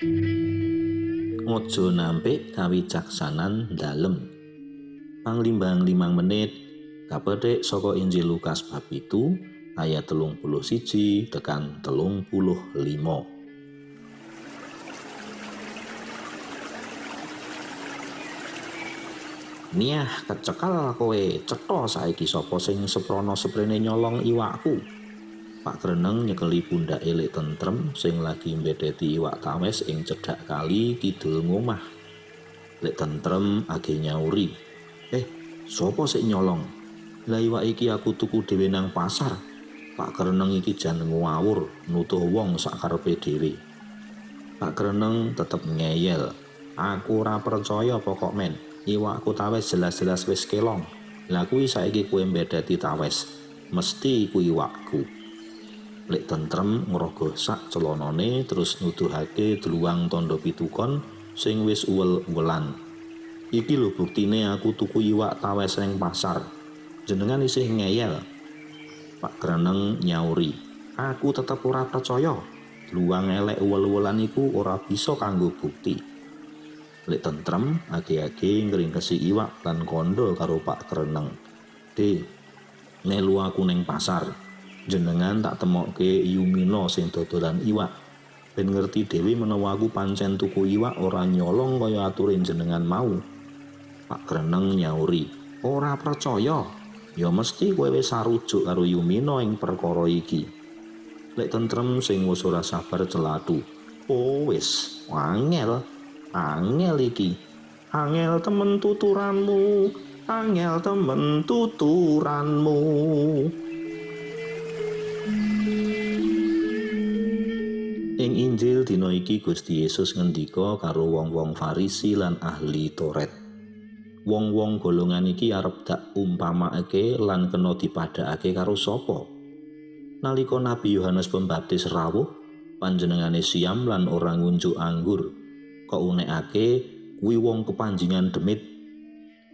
Aja nampik kawicaksanan dalem. Panglimbang limang menit kapethik saka Injil Lukas bab itu ayat telung puluh siji tekan telung puluh limo. Niah kecekal kowe cetha saiki sapa sing seprono seprene nyolong iwakku. Pak Kreneng nyekeli pundak elek tentrem sing lagi mbedeti iwak tawes ing cedhak kali kidul ngomah. Lek tentrem age nyauri. Eh, sapa sik nyolong? Lah iwak iki aku tuku dhewe nang pasar. Pak Kreneng iki jan ngawur nutuh wong sak karepe dhewe. Pak Kreneng tetep ngeyel. Aku ora percaya pokok men. Iwakku tawes jelas-jelas wis kelong. Lah kuwi saiki kowe mbedeti tawes. Mesti kuwi iwakku. Lek tentrem ngrogoh sak celonone terus nuduhake dluwang tondo pitukon sing wis uwel-uwelan. Iki lho buktine aku tuku iwak tawes ning pasar. Jenengan isih ngeyel. Pak Graneng nyauri, "Aku tetep ora percaya. Luang elek uwel-uwelan iku ora bisa kanggo bukti." Lek tentrem, age-age ngringkesi iwak lan kondo karo Pak Graneng. "De, melu aku ning pasar. Jenengan tak temokke Yumino sing dodolan iwak. Ben ngerti dhewe menawa aku pancen tuku iwak ora nyolong kaya aturin jenengan mau." Pak Graneng nyauri, "Ora percaya." ya mesti kowe wis sarujuk karo Yumino ing perkara iki. Lek tentrem sing wis ora sabar celatu. Oh wis, angel. Angel iki. Angel temen tuturanmu. Angel temen tuturanmu. Ing Injil dina iki Gusti Yesus ngendika karo wong-wong Farisi lan ahli Toret. wong-wong golongan iki arep dak umpamakake lan kena dipadhakake karo sapa? Nalika Nabi Yohanes Pembaptis rawuh panjenengane siam lan ora ngunjuk anggur kok unekake kuwi wong kepanjingan demit.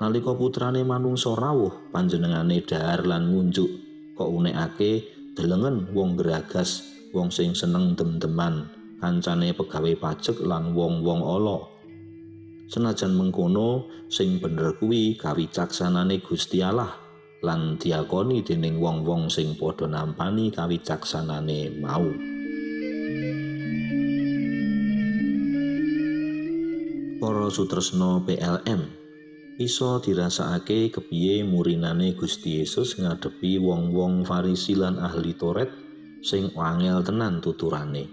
Nalika putrane manungsa rawuh panjenengane dahar lan ngunjuk kok unekake delengen wong geragas wong sing seneng dem-deman kancane pegawe pajak lan wong-wong ala Senajan mengkono sing bener kuwi kawicaksanane Gusti Allah lan diakoni dening wong-wong sing padha nampani kawicaksanane mau. Para sutresna PLM iso dirasakake kepiye murinane Gusti Yesus ngadepi wong-wong Farisi lan ahli Toret sing angel tenan tuturane.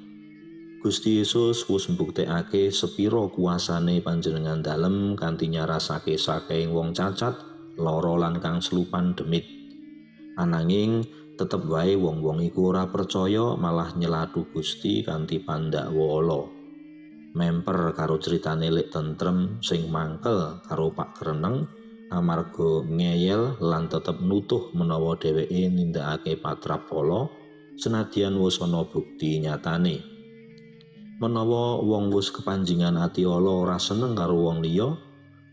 Gusti Yesus wis mbuktekake sepiro kuasane panjenengan dalem kanthi nyarasake saking wong cacat, lara lan kang selupan demit. Ananging tetep wae wong-wong iku ora percaya malah nyelatu Gusti kanthi pandak wala. Memper karo critane lek tentrem sing mangkel karo Pak Kereneng amarga ngeyel lan tetep nutuh menawa dheweke nindakake patrap wala senadyan wis ana bukti nyatane. menawa wong wis kepanjingan ati ala ora seneng karo wong liya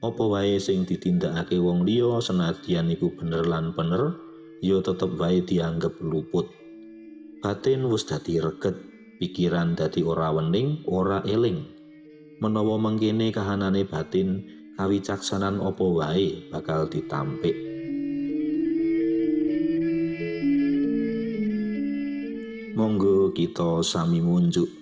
apa wae sing ditindakake wong liya senadyan iku bener lan bener ya tetep wae dianggep luput. Batin wis dadi reget pikiran dadi ora wening ora eling. Menawa mangkene kahanane batin kawicaksanan apa wae bakal ditampik monggo kita sami munjuk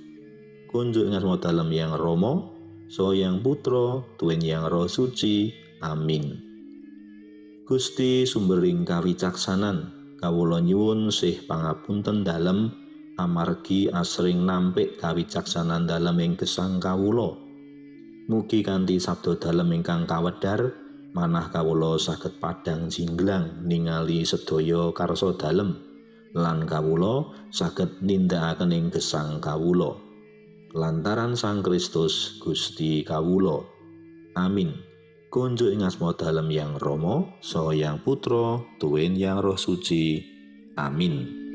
kunjuk ing asma dalem yang Romo, so yang Putro, tuwin yang Roh Suci. Amin. Gusti sumbering kawicaksanan, kawula nyuwun sih pangapunten dalem amargi asring nampik kawicaksanan dalem ing gesang kawula. Mugi kanthi sabda dalem ingkang kawedar, manah kawula saged padang jinglang ningali sedaya karsa dalem lan kawula saged nindakaken ing gesang kawula. lantaran Sang Kristus Gusti Kawulo. Amin. Kunjuk ing asma dalem yang Romo, so yang Putro, tuwin yang Roh Suci. Amin.